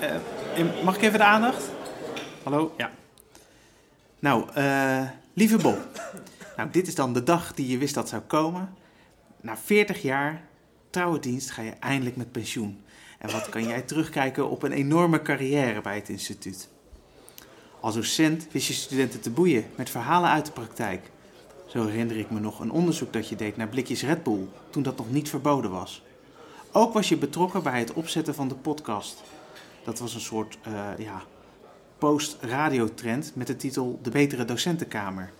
Eh, mag ik even de aandacht? Hallo? Ja. Nou, eh, lieve Bob. Nou, dit is dan de dag die je wist dat zou komen. Na 40 jaar trouwe dienst ga je eindelijk met pensioen. En wat kan jij terugkijken op een enorme carrière bij het instituut? Als docent wist je studenten te boeien met verhalen uit de praktijk. Zo herinner ik me nog een onderzoek dat je deed naar blikjes Red Bull, toen dat nog niet verboden was. Ook was je betrokken bij het opzetten van de podcast. Dat was een soort uh, ja, post-radiotrend met de titel De Betere Docentenkamer.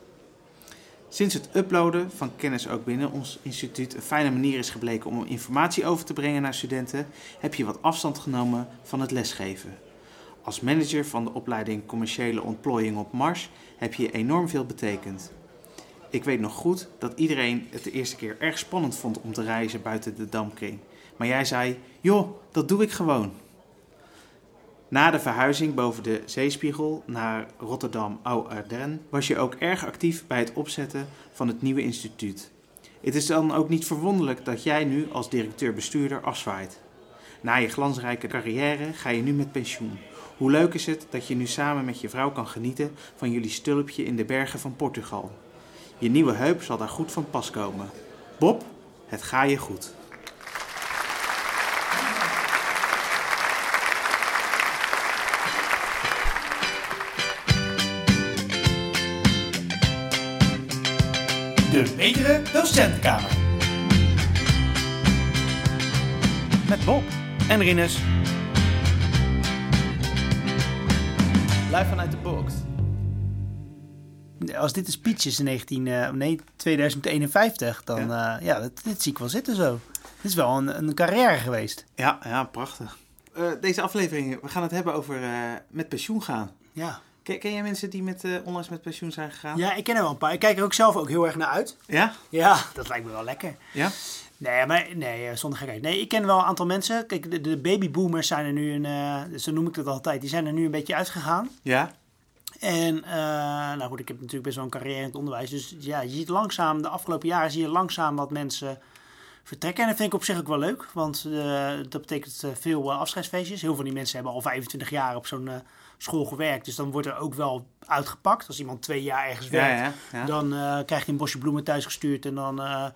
Sinds het uploaden van kennis ook binnen ons instituut een fijne manier is gebleken om informatie over te brengen naar studenten, heb je wat afstand genomen van het lesgeven. Als manager van de opleiding Commerciële Ontplooiing op Mars heb je enorm veel betekend. Ik weet nog goed dat iedereen het de eerste keer erg spannend vond om te reizen buiten de Damkring. Maar jij zei: Joh, dat doe ik gewoon. Na de verhuizing boven de zeespiegel naar Rotterdam Ouadern was je ook erg actief bij het opzetten van het nieuwe instituut. Het is dan ook niet verwonderlijk dat jij nu als directeur-bestuurder afzwaait. Na je glansrijke carrière ga je nu met pensioen. Hoe leuk is het dat je nu samen met je vrouw kan genieten van jullie stulpje in de bergen van Portugal? Je nieuwe heup zal daar goed van pas komen. Bob, het ga je goed. De Betere Docentenkamer. Met Bob en Rinus. Live vanuit de box. Als dit een speech is in 19, uh, nee, 2051, dan ja, uh, ja dat, dit zie ik wel zitten zo. Dit is wel een, een carrière geweest. Ja, ja prachtig. Uh, deze aflevering, we gaan het hebben over met pensioen gaan. Ja. Ken, ken jij mensen die met, onlangs met pensioen zijn gegaan? Ja, ik ken er wel een paar. Ik kijk er ook zelf ook heel erg naar uit. Ja? Ja, dat lijkt me wel lekker. Ja? Nee, maar nee, zonder gekheid. Nee, ik ken wel een aantal mensen. Kijk, de, de babyboomers zijn er nu, een, uh, zo noem ik het altijd, die zijn er nu een beetje uitgegaan. Ja. En, uh, nou goed, ik heb natuurlijk best wel een carrière in het onderwijs. Dus ja, je ziet langzaam, de afgelopen jaren zie je langzaam wat mensen vertrekken. En dat vind ik op zich ook wel leuk, want uh, dat betekent veel afscheidsfeestjes. Heel veel van die mensen hebben al 25 jaar op zo'n school gewerkt. Dus dan wordt er ook wel uitgepakt. Als iemand twee jaar ergens werkt, ja, dan krijgt hij een bosje bloemen thuis gestuurd en dan... Uh,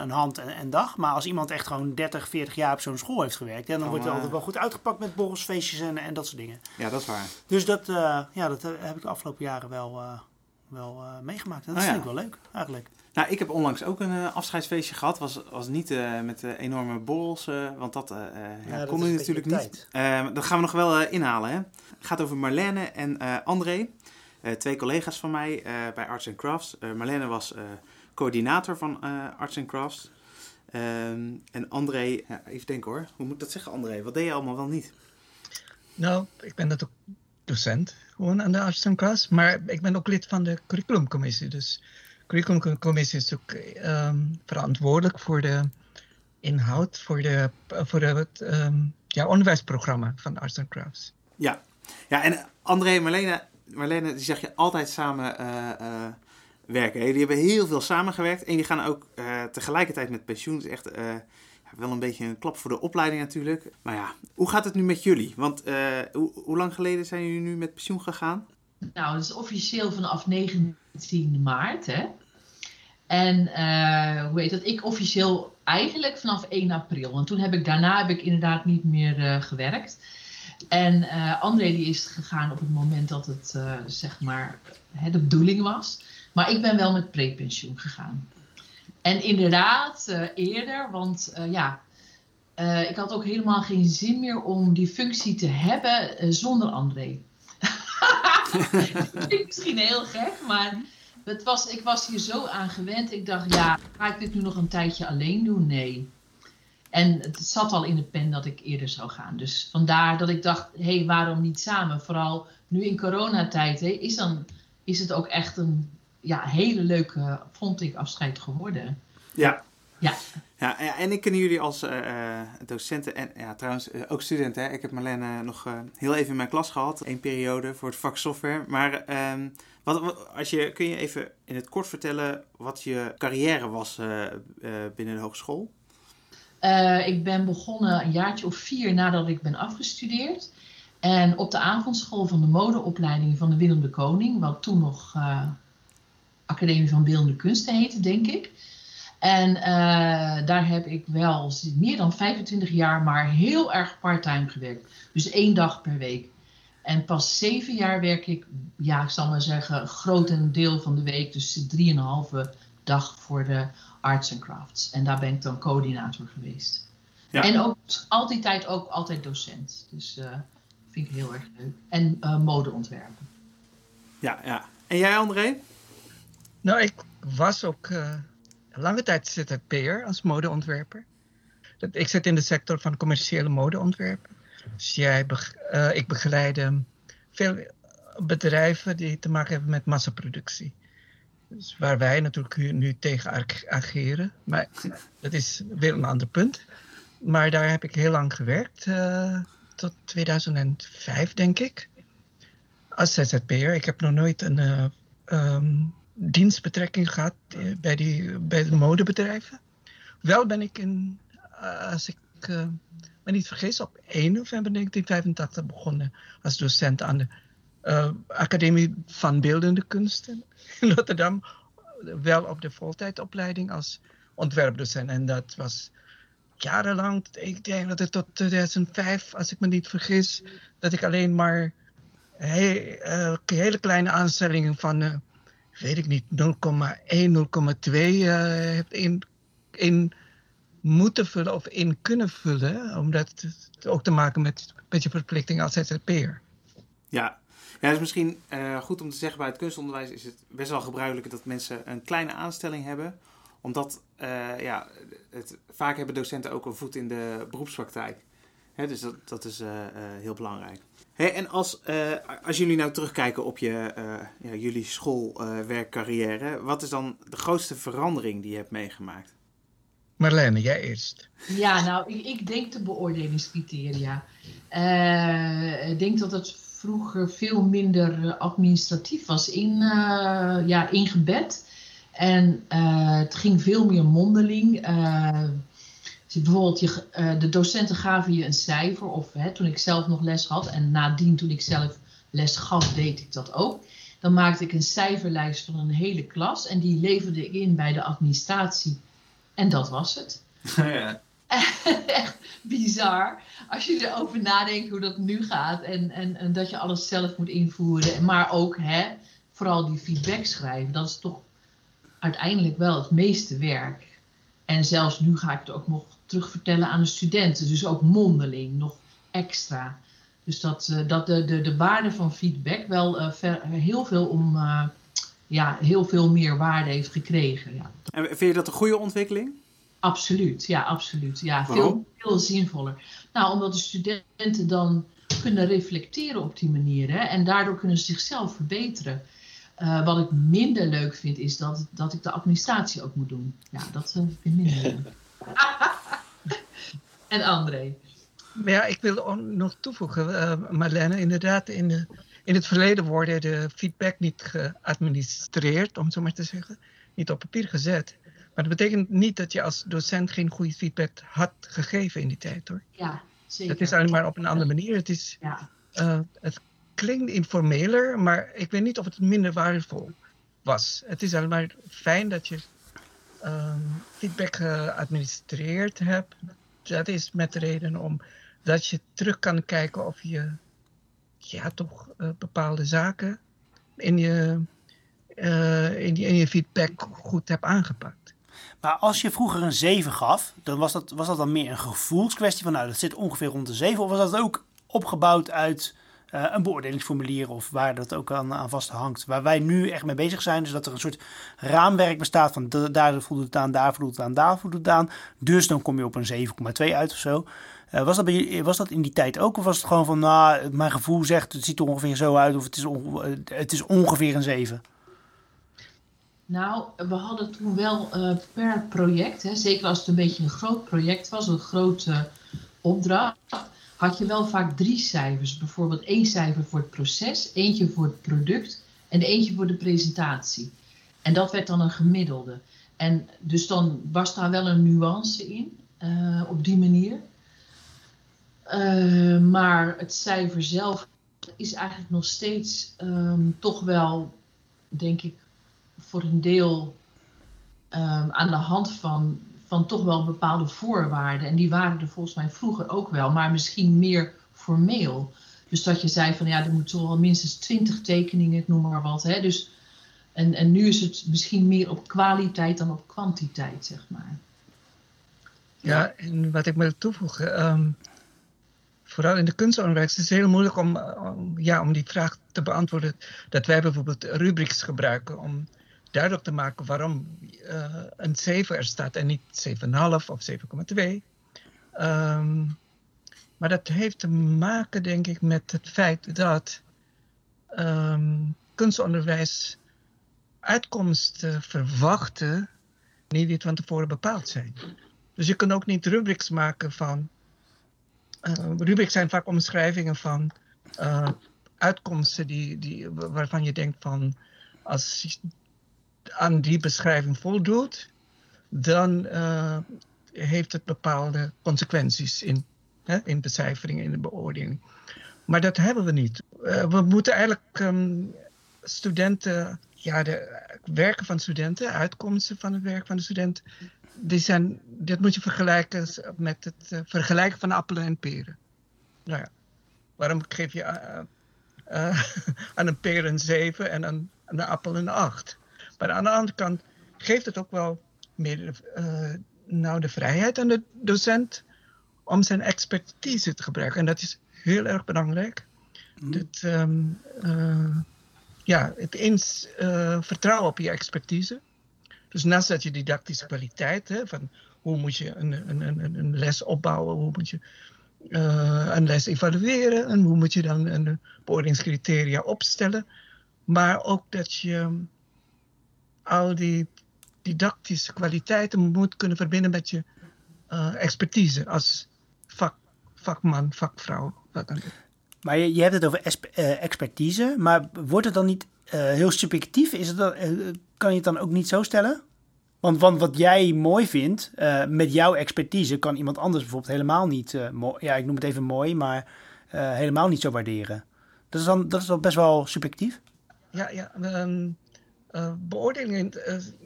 een hand en, en, dag. Maar als iemand echt gewoon 30, 40 jaar op zo'n school heeft gewerkt, dan Oh, wordt het altijd wel goed uitgepakt met borrels, feestjes en, en dat soort dingen. Ja, dat is waar. Dus dat, ja, dat heb ik de afgelopen jaren wel, uh, wel meegemaakt. En dat Oh, vind ja. ik wel leuk, eigenlijk. Nou, ik heb onlangs ook een afscheidsfeestje gehad. Was, was niet met enorme borrels, want dat, ja, dat kon nu natuurlijk niet. dat gaan we nog wel inhalen. Hè? Het gaat over Marlene en André. twee collega's van mij bij Arts and Crafts. Marlene was coördinator van Arts and Crafts. Um, en André, ja, even denken hoor, hoe moet ik dat zeggen André? Wat deed je allemaal wel niet? Nou, ik ben natuurlijk docent gewoon aan de Crafts, maar ik ben ook lid van de curriculumcommissie. Dus de curriculumcommissie is ook um, verantwoordelijk voor de inhoud, voor, de, voor het um, ja, onderwijsprogramma van Arts and Crafts. Ja, ja en André en Marlene, Marlene die zag je altijd samen uh, werken. Die hebben heel veel samengewerkt en die gaan ook uh, tegelijkertijd met pensioen. Echt wel een beetje een klap voor de opleiding natuurlijk. Maar ja, hoe gaat het nu met jullie? Want uh, hoe, lang geleden zijn jullie nu met pensioen gegaan? Nou, dat is officieel vanaf 19 maart. Hè? En uh, hoe heet dat? Ik officieel eigenlijk vanaf 1 april. En toen heb ik daarna heb ik inderdaad niet meer gewerkt. En uh, André die is gegaan op het moment dat het zeg maar hè, de bedoeling was. Maar ik ben wel met prepensioen gegaan. En inderdaad, uh, eerder, want ja, ik had ook helemaal geen zin meer om die functie te hebben zonder André. dat klinkt misschien heel gek, maar het was, ik was hier zo aan gewend. Ik dacht, ja, ga ik dit nu nog een tijdje alleen doen? Nee. En het zat al in de pen dat ik eerder zou gaan. Dus vandaar dat ik dacht, hé, hey, waarom niet samen? Vooral nu in coronatijd hè, is, dan, is het ook echt een ja, hele leuke, vond ik, afscheid geworden. Ja. Ja. Ja, en ik ken jullie als uh, docenten en ja, trouwens uh, ook studenten. Hè. Ik heb Marlene nog uh, heel even in mijn klas gehad, één periode voor het vak software. Maar um, wat, wat, als je, kun je even in het kort vertellen wat je carrière was binnen de hogeschool? Ik ben begonnen een jaartje of vier nadat ik ben afgestudeerd. En op de avondschool van de modeopleiding van de Willem de Koning, wat toen nog Academie van Beeldende Kunsten heette, denk ik. En uh, daar heb ik wel meer dan 25 jaar, maar heel erg parttime gewerkt. Dus één dag per week. En pas zeven jaar werk ik, ja, ik zal maar zeggen, een groot deel van de week. Dus drieënhalve dag voor de arts and crafts. En daar ben ik dan coördinator geweest. Ja. En ook al die tijd ook altijd docent. Dus uh, vind ik heel erg leuk. En uh, modeontwerpen. Ja, ja. En jij André? Nou, ik was ook uh, lange tijd ZZP'er als modeontwerper. Ik zit in de sector van commerciële modeontwerpen. Dus jij, uh, ik begeleide veel bedrijven die te maken hebben met massaproductie. Dus waar wij natuurlijk nu tegen ageren. Maar dat is weer een ander punt. Maar daar heb ik heel lang gewerkt. Uh, tot 2005, denk ik. Als ZZP'er. Ik heb nog nooit een um, dienstbetrekking gehad bij, die, bij de modebedrijven. Wel ben ik in, als ik uh, me niet vergis, op 1 november 1985 begonnen als docent aan de uh, Academie van Beeldende Kunsten in Rotterdam. Wel op de voltijdopleiding als ontwerpdocent. En dat was jarenlang, ik denk dat het tot 2005, als ik me niet vergis, dat ik alleen maar he, uh, hele kleine aanstellingen van, uh, weet ik niet, 0,1, 0,2 uh, heb in, in moeten vullen of in kunnen vullen, omdat het ook te maken met, met je verplichting als ZZP'er. Ja. ja, is misschien uh, goed om te zeggen, bij het kunstonderwijs is het best wel gebruikelijk dat mensen een kleine aanstelling hebben omdat uh, ja, het, vaak hebben docenten ook een voet in de beroepspraktijk. Hè, dus dat, dat is uh, uh, heel belangrijk. Hey, en als, als jullie nou terugkijken op je, ja, jullie schoolwerkcarrière, wat is dan de grootste verandering die je hebt meegemaakt? Marlene, jij eerst. Ja, nou, ik, ik denk de beoordelingscriteria. ik denk dat het vroeger veel minder administratief was in, ja, ingebed. En uh, het ging veel meer mondeling. Bijvoorbeeld, je, uh, de docenten gaven je een cijfer, of hè, toen ik zelf nog les had, en nadien toen ik zelf les gaf, deed ik dat ook. Dan maakte ik een cijferlijst van een hele klas en die leverde ik in bij de administratie. En dat was het. Ja. Echt bizar. Als je erover nadenkt hoe dat nu gaat en, en, en dat je alles zelf moet invoeren. Maar ook hè, vooral die feedback schrijven, dat is toch uiteindelijk wel het meeste werk. En zelfs nu ga ik het ook nog terugvertellen aan de studenten. Dus ook mondeling, nog extra. Dus dat, uh, dat de, de, de waarde van feedback wel uh, ver, heel veel om uh, ja, heel veel meer waarde heeft gekregen. Ja. En vind je dat een goede ontwikkeling? Absoluut, ja, absoluut. Ja, veel, veel zinvoller. Nou, omdat de studenten dan kunnen reflecteren op die manier. Hè, en daardoor kunnen ze zichzelf verbeteren. Uh, wat ik minder leuk vind is dat, dat ik de administratie ook moet doen. Ja, dat vind ik minder leuk. en André? Ja, ik wil nog toevoegen, uh, Marlene. Inderdaad, in, de, in het verleden worden de feedback niet geadministreerd, om zo maar te zeggen. Niet op papier gezet. Maar dat betekent niet dat je als docent geen goede feedback had gegeven in die tijd, hoor. Ja, zeker. Het is alleen maar op een andere manier. Het is... Ja. Uh, het klinkt informeler, maar ik weet niet of het minder waardevol was. Het is alleen maar fijn dat je um, feedback geadministreerd hebt. Dat is met de reden om dat je terug kan kijken of je ja, toch uh, bepaalde zaken in je, uh, in, in je feedback goed hebt aangepakt. Maar als je vroeger een 7 gaf, dan was dat, was dat dan meer een gevoelskwestie van nou dat zit ongeveer rond de 7 of was dat ook opgebouwd uit uh, een beoordelingsformulier of waar dat ook aan, aan vast hangt. Waar wij nu echt mee bezig zijn, is dat er een soort raamwerk bestaat van daar voldoet het aan, daar voldoet het aan, daar voldoet het aan. Dus dan kom je op een 7,2 uit of zo. Uh, was, dat was dat in die tijd ook? Of was het gewoon van, nou, mijn gevoel zegt, het ziet er ongeveer zo uit of het is, het is ongeveer een 7? Nou, we hadden toen wel uh, per project, hè, zeker als het een beetje een groot project was, een grote opdracht, had je wel vaak drie cijfers. Bijvoorbeeld één cijfer voor het proces, eentje voor het product en eentje voor de presentatie. En dat werd dan een gemiddelde. En dus dan was daar wel een nuance in, uh, op die manier. Uh, maar het cijfer zelf is eigenlijk nog steeds um, toch wel, denk ik, voor een deel um, aan de hand van, toch wel bepaalde voorwaarden. En die waren er volgens mij vroeger ook wel, maar misschien meer formeel. Dus dat je zei van ja, er moeten wel minstens twintig tekeningen, ik noem maar wat. Hè? Dus, en, en nu is het misschien meer op kwaliteit dan op kwantiteit, zeg maar. Ja, en wat ik wil toevoegen, um, vooral in de kunstonderwijs is het heel moeilijk om, om, ja, om die vraag te beantwoorden. Dat wij bijvoorbeeld rubrics gebruiken om duidelijk te maken waarom uh, een 7 er staat en niet 7,5 of 7,2. Um, maar dat heeft te maken, denk ik, met het feit dat um, kunstonderwijs uitkomsten verwachten niet die van tevoren bepaald zijn. Dus je kunt ook niet rubrics maken van. Uh, rubrics zijn vaak omschrijvingen van uh, uitkomsten die, die, waarvan je denkt van als aan die beschrijving voldoet, dan uh, heeft het bepaalde consequenties in hè, in becijfering, in de beoordeling. Maar dat hebben we niet. Uh, we moeten eigenlijk um, studenten, ja, de werken van studenten, uitkomsten van het werk van de student, die zijn, dit moet je vergelijken met het uh, vergelijken van appelen en peren. Nou ja, waarom geef je aan een peer een 7 en aan, aan een appel een 8? Maar aan de andere kant geeft het ook wel meer nou, de vrijheid aan de docent om zijn expertise te gebruiken. En dat is heel erg belangrijk. Mm. Dat, um, uh, ja, het eens uh, vertrouwen op je expertise. Dus naast dat je didactische kwaliteit, hè, van hoe moet je een, een, een, een les opbouwen, hoe moet je uh, een les evalueren en hoe moet je dan een beoordelingscriteria opstellen. Maar ook dat je al die didactische kwaliteiten moet kunnen verbinden met je uh, expertise als vak, vakman, vakvrouw. Maar je, je hebt het over uh, expertise, maar wordt het dan niet uh, heel subjectief? Is het dan, kan je het dan ook niet zo stellen? Want, want wat jij mooi vindt, met jouw expertise, kan iemand anders bijvoorbeeld helemaal niet, ja, ik noem het even mooi, maar helemaal niet zo waarderen. Dat is dan, dat is dan best wel subjectief? Ja, ja. Um, beoordeling,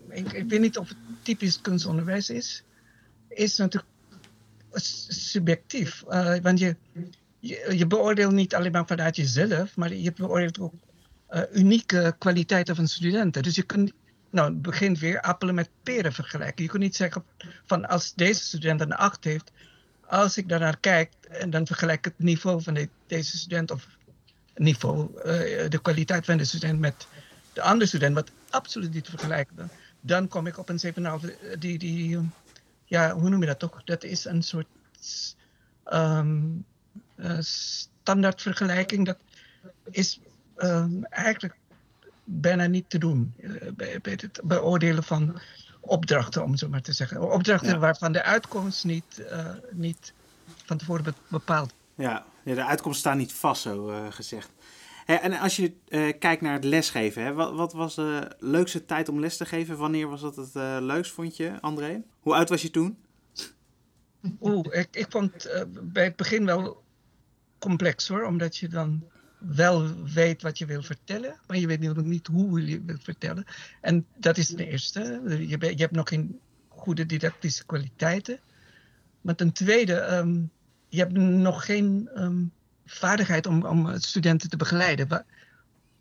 ik, ik weet niet of het typisch kunstonderwijs is, is natuurlijk subjectief. Uh, want je, je, je, beoordeelt niet alleen maar vanuit jezelf, maar je beoordeelt ook unieke kwaliteiten van studenten. Dus je kunt, nou, het begint weer appelen met peren vergelijken. Je kunt niet zeggen van als deze student een 8 heeft, als ik daarnaar kijk en dan vergelijk het niveau van de, deze student of niveau, de kwaliteit van de student met de andere student, wat absoluut niet te vergelijken, dan kom ik op een 7,5 die, die ja, hoe noem je dat toch? Dat is een soort um, uh, standaard vergelijking. Dat is um, eigenlijk bijna niet te doen uh, bij, bij, het beoordelen van opdrachten, om zo maar te zeggen. Opdrachten ja. waarvan de uitkomst niet, uh, niet van tevoren bepaald. Ja, ja de uitkomst staat niet vast, zo gezegd. En als je uh, kijkt naar het lesgeven, hè, wat, wat, was de leukste tijd om les te geven? Wanneer was dat het uh, leukst, vond je, André? Hoe oud was je toen? Oeh, ik, ik vond uh, bij het begin wel complex hoor, omdat je dan wel weet wat je wil vertellen, maar je weet nog niet hoe je wilt vertellen. En dat is ten eerste, je, je hebt nog geen goede didactische kwaliteiten. Maar ten tweede, um, je hebt nog geen um, vaardigheid om, om studenten te begeleiden. Wat,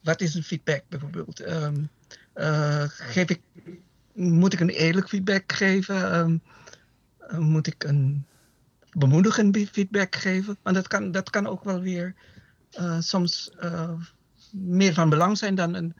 wat is een feedback bijvoorbeeld? Um, uh, geef ik, moet ik een eerlijk feedback geven? Um, uh, moet ik een bemoedigend feedback geven? Want dat kan, dat kan ook wel weer uh, soms meer van belang zijn dan een,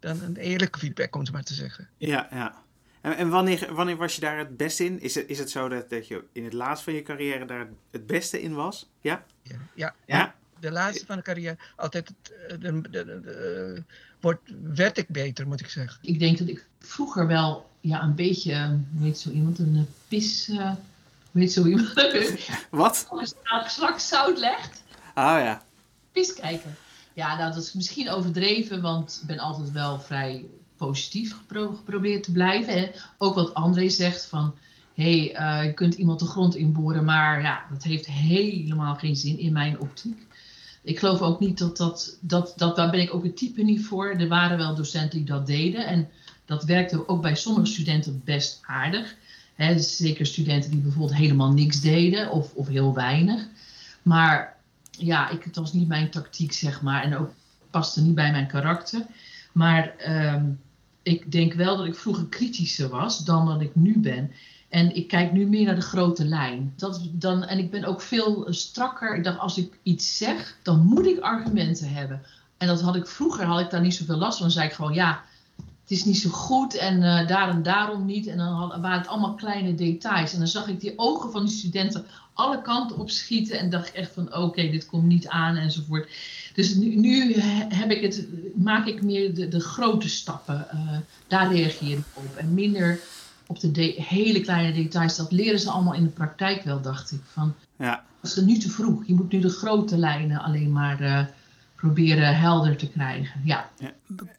dan een eerlijke feedback, om het maar te zeggen. Ja, ja. En, en wanneer, wanneer was je daar het beste in? Is het, is het zo dat, dat je in het laatst van je carrière daar het beste in was? Ja? Ja, ja. ja? de laatste van de carrière altijd de, de, de, wordt, werd ik beter, moet ik zeggen. Ik denk dat ik vroeger wel ja, een beetje, hoe heet zo iemand, een pis, uh, hoe heet zo iemand? Wat? Als je zout legt. Oh ja. Pis kijken. Ja, nou, dat is misschien overdreven, want ik ben altijd wel vrij positief gepro geprobeerd te blijven. Ook wat André zegt van, hé, hey, je kunt iemand de grond inboren, maar ja, dat heeft helemaal geen zin in mijn optiek. Ik geloof ook niet dat dat, dat, dat, daar ben ik ook het type niet voor. Er waren wel docenten die dat deden en dat werkte ook bij sommige studenten best aardig. He, zeker studenten die bijvoorbeeld helemaal niks deden of, of heel weinig. Maar ja, ik, het was niet mijn tactiek, zeg maar. En ook paste niet bij mijn karakter. Maar um, ik denk wel dat ik vroeger kritischer was dan dat ik nu ben. En ik kijk nu meer naar de grote lijn. Dat, dan, en ik ben ook veel strakker. Ik dacht, als ik iets zeg, dan moet ik argumenten hebben. En dat had ik vroeger, had ik daar niet zoveel last van. Dan zei ik gewoon, ja, het is niet zo goed en uh, daar en daarom niet. En dan waren het allemaal kleine details. En dan zag ik die ogen van die studenten alle kanten op schieten. En dacht ik echt van, oké, dit komt niet aan enzovoort. Dus nu, nu, heb ik het, maak ik meer de, de grote stappen. Uh, daar reageer ik op. En minder op de, de, hele kleine details. Dat leren ze allemaal in de praktijk wel, dacht ik. Van, ja. Dat is nu te vroeg. Je moet nu de grote lijnen alleen maar uh, proberen helder te krijgen. Ja. ja.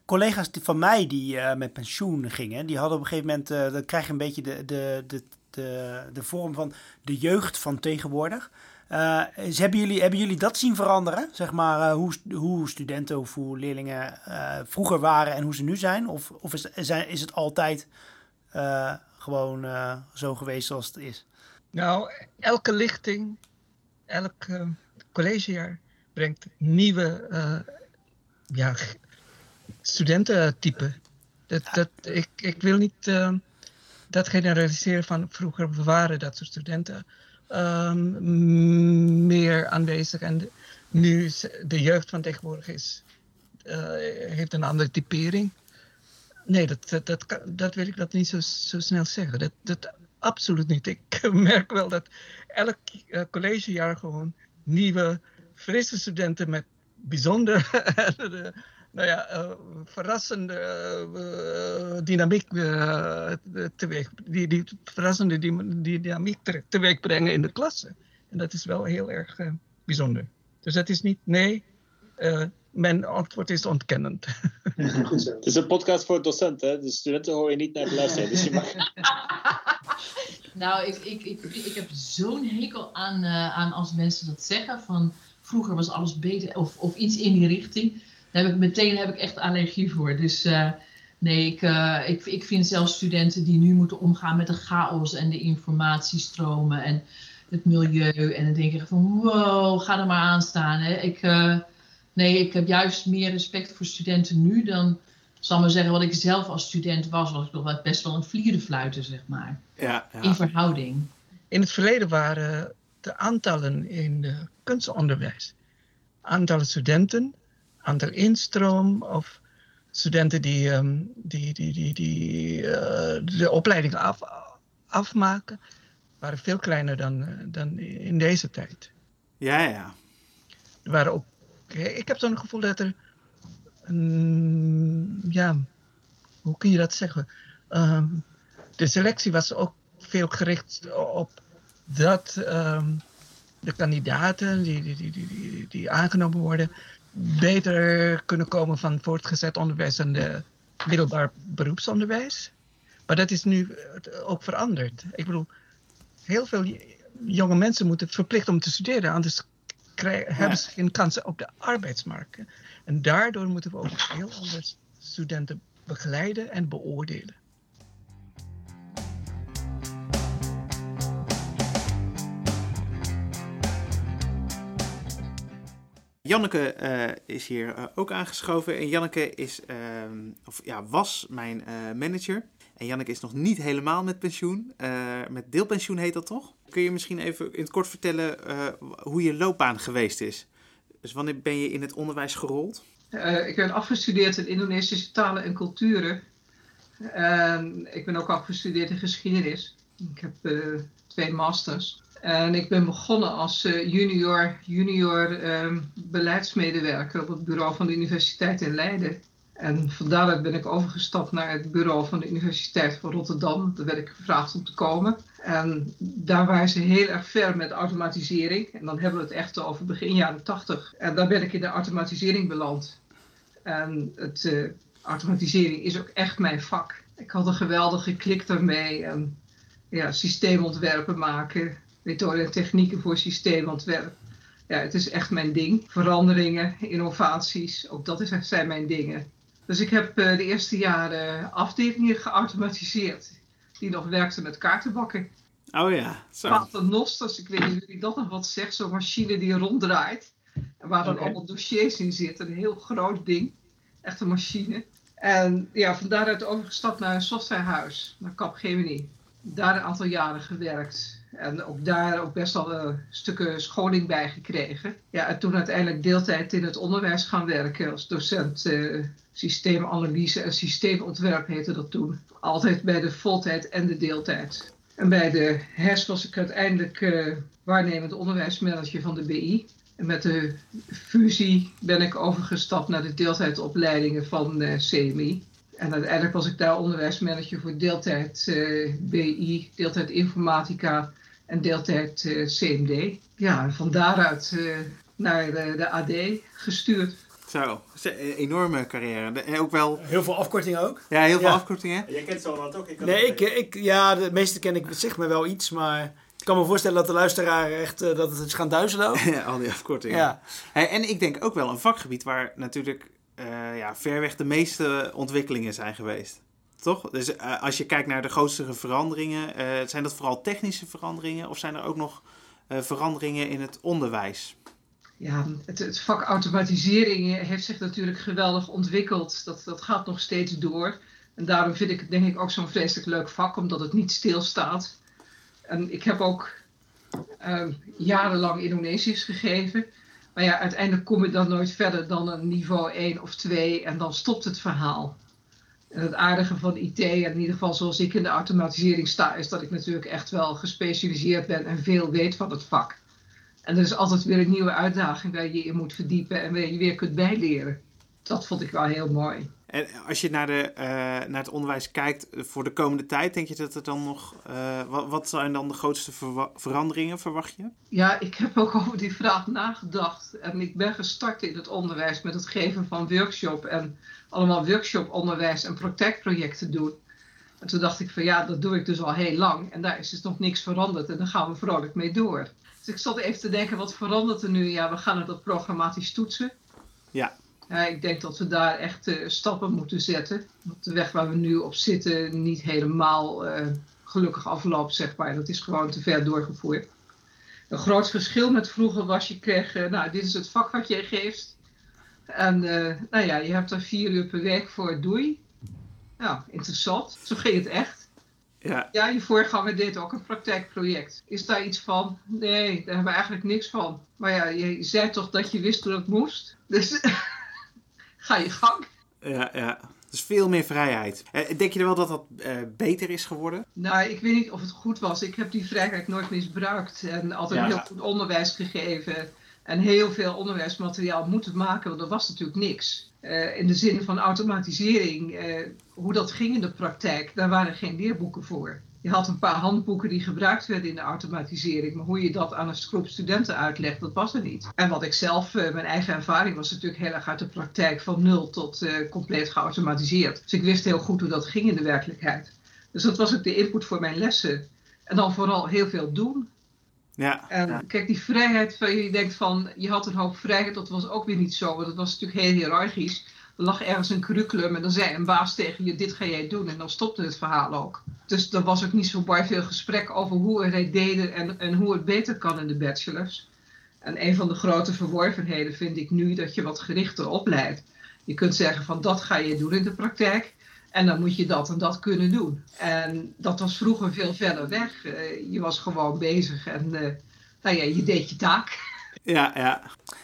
Collega's van mij die uh, met pensioen gingen, die hadden op een gegeven moment, uh, dan krijg je een beetje de, de, de, de, de vorm van de jeugd van tegenwoordig. Uh, hebben, jullie, hebben jullie dat zien veranderen? Zeg maar uh, hoe, hoe studenten of hoe leerlingen uh, vroeger waren en hoe ze nu zijn? Of, of is, zijn, is het altijd gewoon zo geweest zoals het is? Nou, elke lichting, elk collegejaar brengt nieuwe ja, studententypen. Dat, dat, ik, ik wil niet dat generaliseren van vroeger waren dat soort studenten um, meer aanwezig. En nu de jeugd van tegenwoordig is, uh, heeft een andere typering. Nee, dat, dat, dat, dat wil ik dat niet zo, zo snel zeggen. Dat, dat absoluut niet. Ik merk wel dat elk uh, collegejaar gewoon nieuwe, frisse studenten met bijzonder nou ja, uh, verrassende uh, dynamiek uh, teweeg, die, die verrassende die, die dynamiek te, teweeg brengen in de klasse. En dat is wel heel erg bijzonder. Dus dat is niet nee, mijn antwoord is ontkennend. Het is een podcast voor docenten, de studenten hoor je niet naar de luisteren. Dus je mag... nou, ik, ik, ik, ik heb zo'n hekel aan, aan als mensen dat zeggen van vroeger was alles beter of, of iets in die richting daar heb ik meteen heb ik echt allergie voor. Dus uh, nee, ik, uh, ik, ik vind zelfs studenten die nu moeten omgaan met de chaos en de informatiestromen en het milieu. En dan denk ik van wow, ga er maar aan staan. Hè. Ik, uh, nee, ik heb juist meer respect voor studenten nu dan, zal maar zeggen, wat ik zelf als student was. Was ik toch best wel een vlierenfluiter, zeg maar. Ja, ja. In verhouding. In het verleden waren de aantallen in het kunstonderwijs, aantallen studenten aantal instroom of studenten die, um, die, die, die, die uh, de opleiding af, afmaken, waren veel kleiner dan, dan in deze tijd. Ja, ja. Er waren ook, ik heb zo'n gevoel dat er, um, ja, hoe kun je dat zeggen? Um, de selectie was ook veel gericht op dat de kandidaten die, die, die, die, die aangenomen worden, beter kunnen komen van voortgezet onderwijs en de middelbaar beroepsonderwijs. Maar dat is nu ook veranderd. Ik bedoel, heel veel jonge mensen moeten verplicht om te studeren, anders krijgen, hebben ze geen kansen op de arbeidsmarkt. En daardoor moeten we ook heel anders studenten begeleiden en beoordelen. Janneke uh, is hier uh, ook aangeschoven. En Janneke is, uh, of, ja, was mijn eh, manager. En Janneke is nog niet helemaal met pensioen. met deelpensioen heet dat toch? Kun je misschien even in het kort vertellen hoe je loopbaan geweest is? Dus wanneer ben je in het onderwijs gerold? ik ben afgestudeerd in Indonesische talen en culturen. ik ben ook afgestudeerd in geschiedenis. Ik heb twee masters. En ik ben begonnen als uh, junior, junior um, beleidsmedewerker op het bureau van de Universiteit in Leiden. En vandaar ben ik overgestapt naar het bureau van de Universiteit van Rotterdam. Daar werd ik gevraagd om te komen. En daar waren ze heel erg ver met automatisering. En dan hebben we het echt over begin jaren 80. En daar ben ik in de automatisering beland. En het, uh, automatisering is ook echt mijn vak. Ik had een geweldige klik daarmee. En ja, systeemontwerpen maken, methoden en technieken voor systeemontwerp. Ja, het is echt mijn ding. Veranderingen, innovaties, ook dat is, zijn mijn dingen. Dus ik heb uh, de eerste jaren afdelingen geautomatiseerd die nog werkten met kaartenbakken. Oh ja, zo. Paternoster, ik weet niet of jullie dat nog wat zegt, zo'n machine die ronddraait. Waar dan allemaal dossiers in zitten, een heel groot ding. Echt een machine. En ja, van daaruit overgestapt naar een softwarehuis, naar Capgemini. Daar een aantal jaren gewerkt. En ook daar ook best wel uh, stukken scholing bij gekregen. Ja, en toen uiteindelijk deeltijd in het onderwijs gaan werken als docent uh, systeemanalyse en systeemontwerp heette dat toen. Altijd bij de voltijd en de deeltijd. En bij de HES was ik uiteindelijk uh, waarnemend onderwijsmanager van de BI. En met de fusie ben ik overgestapt naar de deeltijdopleidingen van CMI. En uiteindelijk was ik daar onderwijsmanager voor deeltijd BI, deeltijd informatica en deeltijd uh, CMD. Ja, en van daaruit naar de, de AD gestuurd. Zo, een enorme carrière. En ook wel... Heel veel afkortingen ook. Ja, heel veel ja. afkortingen. Jij kent zo wat ook? Ik nee, ik, ik, ja, de meeste ken ik zeg maar wel iets, maar ik kan me voorstellen dat de luisteraar echt uh, dat het is gaan duizelen ja, al die afkortingen. Ja. Hey, en ik denk ook wel een vakgebied waar natuurlijk uh, ja, ver weg de meeste ontwikkelingen zijn geweest. Toch? Dus uh, als je kijkt naar de grootste veranderingen, zijn dat vooral technische veranderingen of zijn er ook nog veranderingen in het onderwijs? ja, het, het, vak automatisering heeft zich natuurlijk geweldig ontwikkeld. Dat, dat gaat nog steeds door. En daarom vind ik het denk ik ook zo'n vreselijk leuk vak, omdat het niet stilstaat. En ik heb ook jarenlang Indonesisch gegeven. Maar ja, uiteindelijk kom je dan nooit verder dan een niveau 1 of 2 en dan stopt het verhaal. En het aardige van IT, en in ieder geval zoals ik in de automatisering sta, is dat ik natuurlijk echt wel gespecialiseerd ben en veel weet van het vak. En er is altijd weer een nieuwe uitdaging waar je je moet verdiepen en waar je weer kunt bijleren. Dat vond ik wel heel mooi. En als je naar, de, uh, naar het onderwijs kijkt voor de komende tijd, denk je dat er dan nog. Uh, wat, wat, zijn dan de grootste ver veranderingen, verwacht je? Ja, ik heb ook over die vraag nagedacht. En ik ben gestart in het onderwijs met het geven van workshop en allemaal workshoponderwijs en praktijkprojecten doen. En toen dacht ik van ja, dat doe ik dus al heel lang. En daar is dus nog niks veranderd en daar gaan we vrolijk mee door. Dus ik zat even te denken, wat verandert er nu? Ja, we gaan het op programmatisch toetsen. Ja. ja ik denk dat we daar echt uh, stappen moeten zetten. Want de weg waar we nu op zitten niet helemaal uh, gelukkig afloopt, zeg maar. Dat is gewoon te ver doorgevoerd. Een groot verschil met vroeger was, je kreeg, uh, nou, dit is het vak wat je geeft. En nou ja, je hebt er vier uur per week voor, doei. Nou, interessant. Zo ging het echt. Ja. ja, je voorganger deed ook een praktijkproject. Is daar iets van? Nee, daar hebben we eigenlijk niks van. Maar ja, je zei toch dat je wist dat het moest? Dus ga je gang. Ja, ja. Dus veel meer vrijheid. Denk je wel dat dat uh, beter is geworden? Nou, ik weet niet of het goed was. Ik heb die vrijheid nooit misbruikt. En altijd ja. heel goed onderwijs gegeven. En heel veel onderwijsmateriaal moeten maken, want er was natuurlijk niks. Uh, in de zin van automatisering, uh, hoe dat ging in de praktijk, daar waren geen leerboeken voor. Je had een paar handboeken die gebruikt werden in de automatisering, maar hoe je dat aan een groep studenten uitlegt, dat was er niet. En wat ik zelf, uh, mijn eigen ervaring was natuurlijk heel erg uit de praktijk van nul tot compleet geautomatiseerd. Dus ik wist heel goed hoe dat ging in de werkelijkheid. Dus dat was ook de input voor mijn lessen. En dan vooral heel veel doen. Ja. En kijk, die vrijheid, van je denkt van, je had een hoop vrijheid, dat was ook weer niet zo. Want het was natuurlijk heel hiërarchisch. Er lag ergens een curriculum en dan zei een baas tegen je, dit ga jij doen. En dan stopte het verhaal ook. Dus er was ook niet zo bar veel gesprek over hoe we het deden en, en hoe het beter kan in de bachelors. En een van de grote verworvenheden vind ik nu dat je wat gerichter opleidt. Je kunt zeggen van dat ga je doen in de praktijk. En dan moet je dat en dat kunnen doen. En dat was vroeger veel verder weg. Uh, je was gewoon bezig en uh, nou ja, je deed je taak. Ja, ja.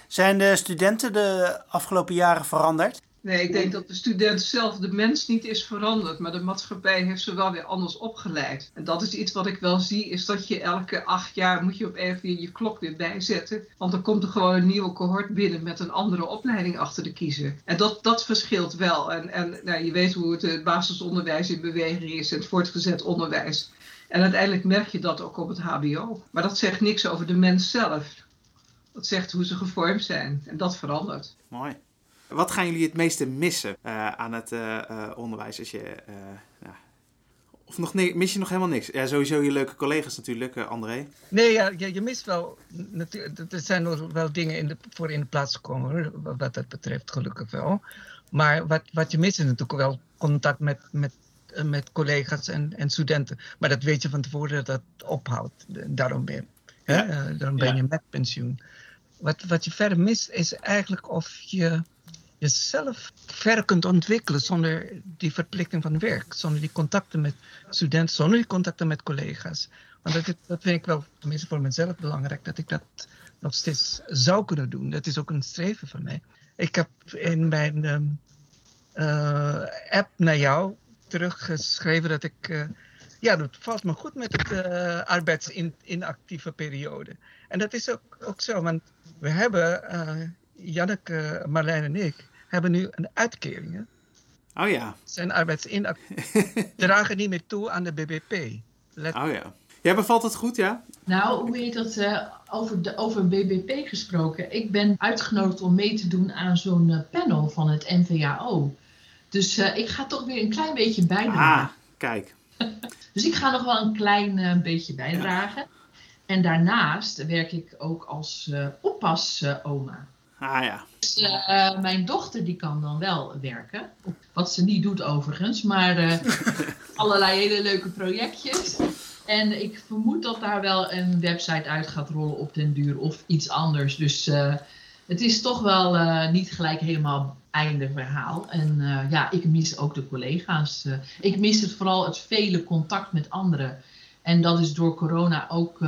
Zijn de studenten de afgelopen jaren veranderd? Nee, ik denk dat de student zelf, de mens niet is veranderd, maar de maatschappij heeft ze wel weer anders opgeleid. En dat is iets wat ik wel zie, is dat je elke acht jaar moet je op even weer je klok weer bijzetten. Want dan komt er gewoon een nieuwe cohort binnen met een andere opleiding achter de kiezer. En dat, dat verschilt wel. En, en nou, je weet hoe het, het basisonderwijs in beweging is, het voortgezet onderwijs. En uiteindelijk merk je dat ook op het HBO. Maar dat zegt niks over de mens zelf. Dat zegt hoe ze gevormd zijn. En dat verandert. Mooi. Wat gaan jullie het meeste missen uh, aan het uh, uh, onderwijs als je Of nog mis je nog helemaal niks? Ja, sowieso je leuke collega's natuurlijk, eh, André. Nee, ja, je, je mist wel. Er zijn nog wel dingen in de, voor in de plaats gekomen, hoor, wat dat betreft, gelukkig wel. Maar wat, wat je mist is natuurlijk wel contact met, met, eh, met collega's en, en studenten. Maar dat weet je van tevoren dat dat ophoudt. Daarom ben, hè? Ja. eh, daarom ben Ja. je met pensioen. Wat, wat je verder mist is eigenlijk of je jezelf verder kunt ontwikkelen zonder die verplichting van werk, zonder die contacten met studenten, zonder die contacten met collega's. Want dat, dat vind ik wel, tenminste voor mezelf, belangrijk, dat ik dat nog steeds zou kunnen doen. Dat is ook een streven van mij. Ik heb in mijn ehm, eh, app naar jou teruggeschreven dat ik. eh, ja, dat valt me goed met het eh arbeidsinactieve periode. En dat is ook, ook zo, want we hebben, Janneke, Marlijn en ik, hebben nu een uitkering. Hè? Oh ja, Zijn arbeidsinactief. dragen niet meer toe aan de BBP. Let oh ja. Ja, bevalt het goed, ja? Nou, hoe heet dat? eh, over, de, over BBP gesproken. Ik ben uitgenodigd om mee te doen aan zo'n eh, panel van het NVAO. Dus eh, ik ga toch weer een klein beetje bijdragen. Ah, kijk. Dus ik ga nog wel een klein beetje bijdragen. En daarnaast werk ik ook als eh oppas-oma. Ah ja. Dus, eh, mijn dochter die kan dan wel werken. Wat ze niet doet overigens. Maar eh, allerlei hele leuke projectjes. En ik vermoed dat daar wel een website uit gaat rollen op den duur. Of iets anders. Dus eh, het is toch wel niet gelijk helemaal einde verhaal. En ja, ik mis ook de collega's. ik mis het vooral het vele contact met anderen. En dat is door corona ook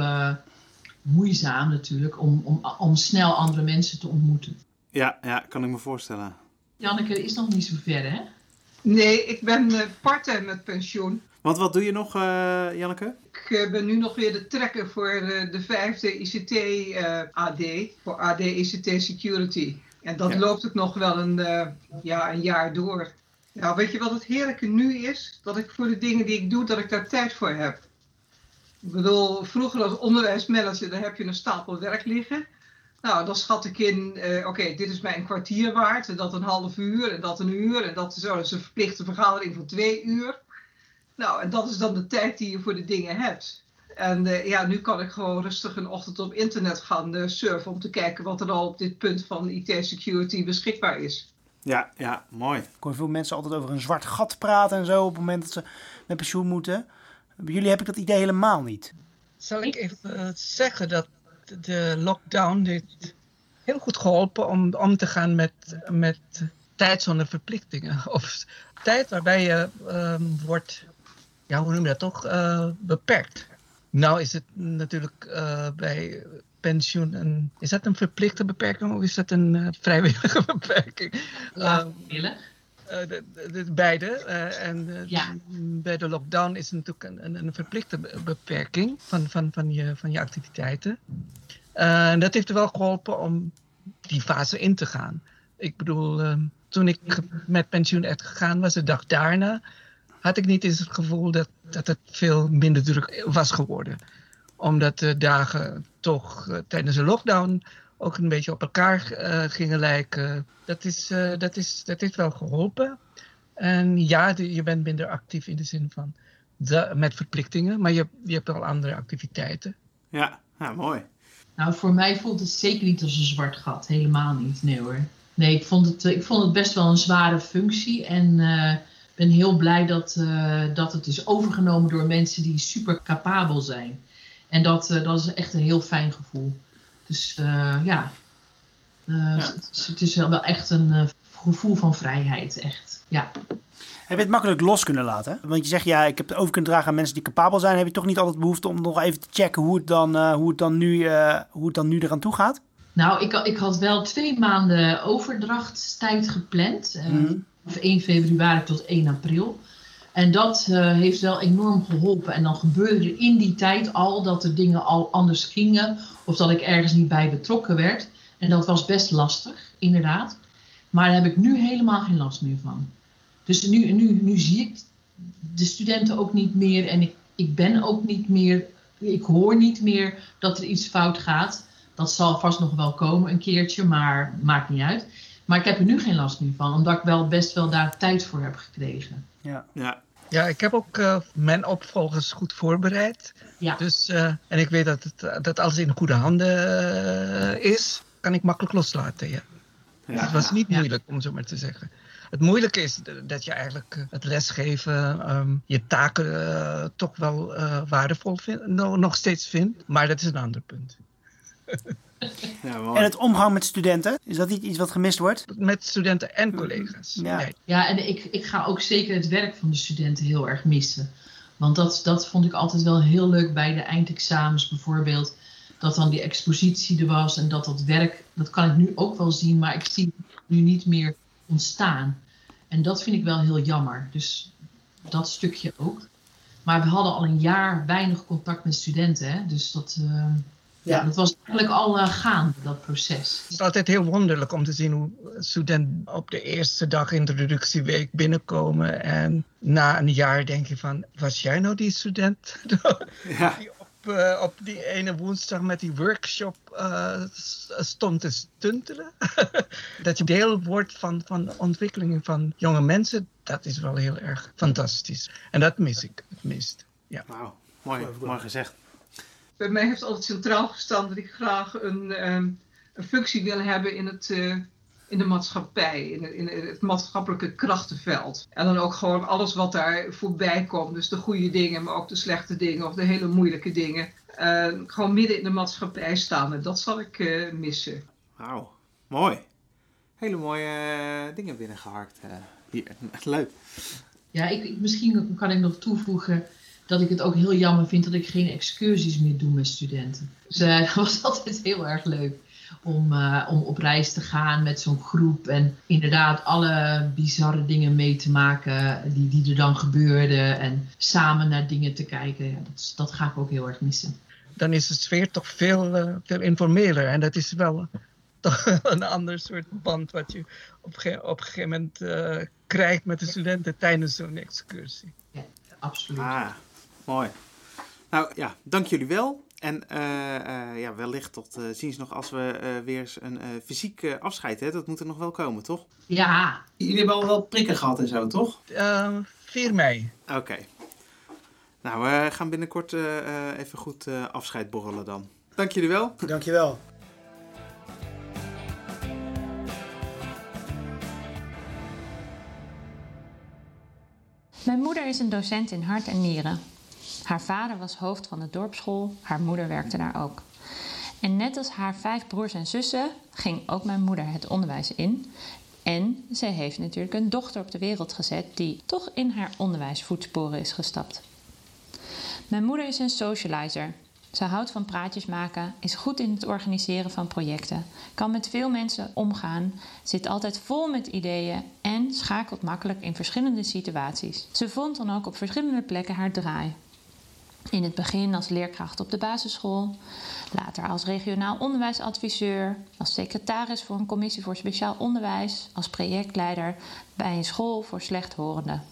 moeizaam natuurlijk. Om, om, om snel andere mensen te ontmoeten. Ja, ja, kan ik me voorstellen. Janneke is nog niet zo ver, hè? Nee, ik ben eh parttime met pensioen. Want wat doe je nog, eh, Janneke? Ik eh, ben nu nog weer de trekker voor eh, de vijfde ICT-AD, voor AD ICT Security. En dat Ja. loopt ook nog wel een, eh, ja, een jaar door. Nou, weet je wat het heerlijke nu is? Dat ik voor de dingen die ik doe, dat ik daar tijd voor heb. Ik bedoel, vroeger als onderwijsmanager, daar heb je een stapel werk liggen. Nou, dan schat ik in, eh, oké, dit is mij een kwartier waard, en dat een half uur, en dat een uur, en dat is, dat is een verplichte vergadering van twee uur. Nou, en dat is dan de tijd die je voor de dingen hebt. En eh, ja, nu kan ik gewoon rustig een ochtend op internet gaan eh, surfen om te kijken wat er al op dit punt van IT-security beschikbaar is. Ja, ja, mooi. Ik hoor veel mensen altijd over een zwart gat praten en zo op het moment dat ze met pensioen moeten. Bij jullie heb ik dat idee helemaal niet. Zal ik even eh, zeggen dat de lockdown heeft heel goed geholpen om om te gaan met, met tijd zonder verplichtingen. Of tijd waarbij je ehm, wordt, ja, hoe noem je dat toch, eh, beperkt. Nou is het natuurlijk eh, bij pensioen een, is dat een verplichte beperking of is dat een eh, vrijwillige beperking? Ja, Ehm, willen. eh, de, de, de beide. eh, en eh, Ja. bij de lockdown is het natuurlijk een, een, een verplichte be- beperking van, van, van, je, van je activiteiten. Eh, En dat heeft er wel geholpen om die fase in te gaan. Ik bedoel, eh, toen ik met pensioen echt gegaan was, de dag daarna, had ik niet eens het gevoel dat, dat het veel minder druk was geworden. Omdat de dagen toch eh, tijdens de lockdown ook een beetje op elkaar eh, gingen lijken. Dat, is, eh, dat, is, dat heeft wel geholpen. En ja, de- je bent minder actief in de zin van de, met verplichtingen, maar je, je hebt wel andere activiteiten. Ja, ja mooi. Nou, voor mij voelt het zeker niet als een zwart gat. Helemaal niet. Nee hoor. Nee, ik vond het, ik vond het best wel een zware functie. En eh, ben heel blij dat, eh, dat het is overgenomen door mensen die super capabel zijn. En dat, eh, dat is echt een heel fijn gevoel. Dus eh, ja, Eh, Het, is, het is wel echt een eh, gevoel van vrijheid. Echt. Ja. Heb je het makkelijk los kunnen laten? Want je zegt ja, ik heb het over kunnen dragen aan mensen die capabel zijn. Heb je toch niet altijd behoefte om nog even te checken hoe het dan, eh, hoe het dan, nu, eh, hoe het dan nu eraan toe gaat? Nou, ik, ik had wel twee maanden overdrachtstijd gepland. eh, Mhm. Van 1 februari tot 1 april. En dat eh, heeft wel enorm geholpen. En dan gebeurde er in die tijd al dat de dingen al anders gingen. Of dat ik ergens niet bij betrokken werd. En dat was best lastig, inderdaad. Maar daar heb ik nu helemaal geen last meer van. Dus nu, nu, nu zie ik de studenten ook niet meer. En ik, ik ben ook niet meer. Ik hoor niet meer dat er iets fout gaat. Dat zal vast nog wel komen een keertje, maar maakt niet uit. Maar ik heb er nu geen last meer van, omdat ik wel best wel daar tijd voor heb gekregen. Ja. Ja. Ja, ik heb ook uh, mijn opvolgers goed voorbereid. Ja. Dus, uh, en ik weet dat, het, dat alles in goede handen uh, is. Kan ik makkelijk loslaten, ja. ja. Het was niet moeilijk, om zo maar te zeggen. Het moeilijke is dat je eigenlijk het lesgeven, um, je taken uh, toch wel uh, waardevol vindt, nog steeds vindt. Maar dat is een ander punt. Ja, en het omgang met studenten, is dat niet iets wat gemist wordt? Met studenten en collega's. Ja, nee. ja en ik, ik ga ook zeker het werk van de studenten heel erg missen. Want dat, dat vond ik altijd wel heel leuk bij de eindexamens bijvoorbeeld. Dat dan die expositie er was en dat dat werk, dat kan ik nu ook wel zien, maar ik zie het nu niet meer ontstaan. En dat vind ik wel heel jammer. Dus dat stukje ook. Maar we hadden al een jaar weinig contact met studenten. Hè? Dus dat, uh, ja. dat was eigenlijk al uh, gaande, dat proces. Het is altijd heel wonderlijk om te zien hoe studenten op de eerste dag introductieweek binnenkomen. En na een jaar denk je van, was jij nou die student? Ja. Die uh, op die ene woensdag met die workshop uh, stond te stuntelen. dat je deel wordt van, van de ontwikkeling van jonge mensen, dat is wel heel erg fantastisch. En dat mis ik het meest. Ja. Wauw, mooi, mooi gezegd. Bij mij heeft altijd centraal gestaan dat ik graag een, um, een functie wil hebben in het... Uh, in de maatschappij, in het, in het, maatschappelijke krachtenveld. En dan ook gewoon alles wat daar voorbij komt. Dus de goede dingen, maar ook de slechte dingen of de hele moeilijke dingen. Uh, gewoon midden in de maatschappij staan en dat zal ik uh, missen. Wauw, mooi. Hele mooie uh, dingen binnengeharkt hier. Leuk. Ja, ik, misschien kan ik nog toevoegen dat ik het ook heel jammer vind dat ik geen excursies meer doe met studenten. Dus dat was altijd heel erg leuk om, uh, om op reis te gaan met zo'n groep. En inderdaad alle bizarre dingen mee te maken die, die er dan gebeurden. En samen naar dingen te kijken. Ja, dat, dat ga ik ook heel erg missen. Dan is de sfeer toch veel, uh, veel informeler. En dat is wel toch een ander soort band wat je op, ge op een gegeven moment uh, krijgt met de studenten tijdens zo'n excursie. Ja, absoluut. Ah, mooi. Nou ja, dank jullie wel. En uh, uh, ja, wellicht tot uh, ziens nog als we weer eens een fysiek afscheid hebben. Dat moet er nog wel komen, toch? Ja. Jullie hebben al wel prikken gehad en zo, toch? 4 mei. Oké. Okay. Nou, we gaan binnenkort even goed afscheid borrelen dan. Dank jullie wel. Dank je wel. Mijn moeder is een docent in hart en nieren. Haar vader was hoofd van de dorpsschool, haar moeder werkte daar ook. En net als haar vijf broers en zussen ging ook mijn moeder het onderwijs in. En zij heeft natuurlijk een dochter op de wereld gezet die toch in haar onderwijsvoetsporen is gestapt. Mijn moeder is een socializer. Ze houdt van praatjes maken, is goed in het organiseren van projecten, kan met veel mensen omgaan, zit altijd vol met ideeën en schakelt makkelijk in verschillende situaties. Ze vond dan ook op verschillende plekken haar draai. In het begin als leerkracht op de basisschool, later als regionaal onderwijsadviseur, als secretaris voor een commissie voor speciaal onderwijs, als projectleider bij een school voor slechthorenden.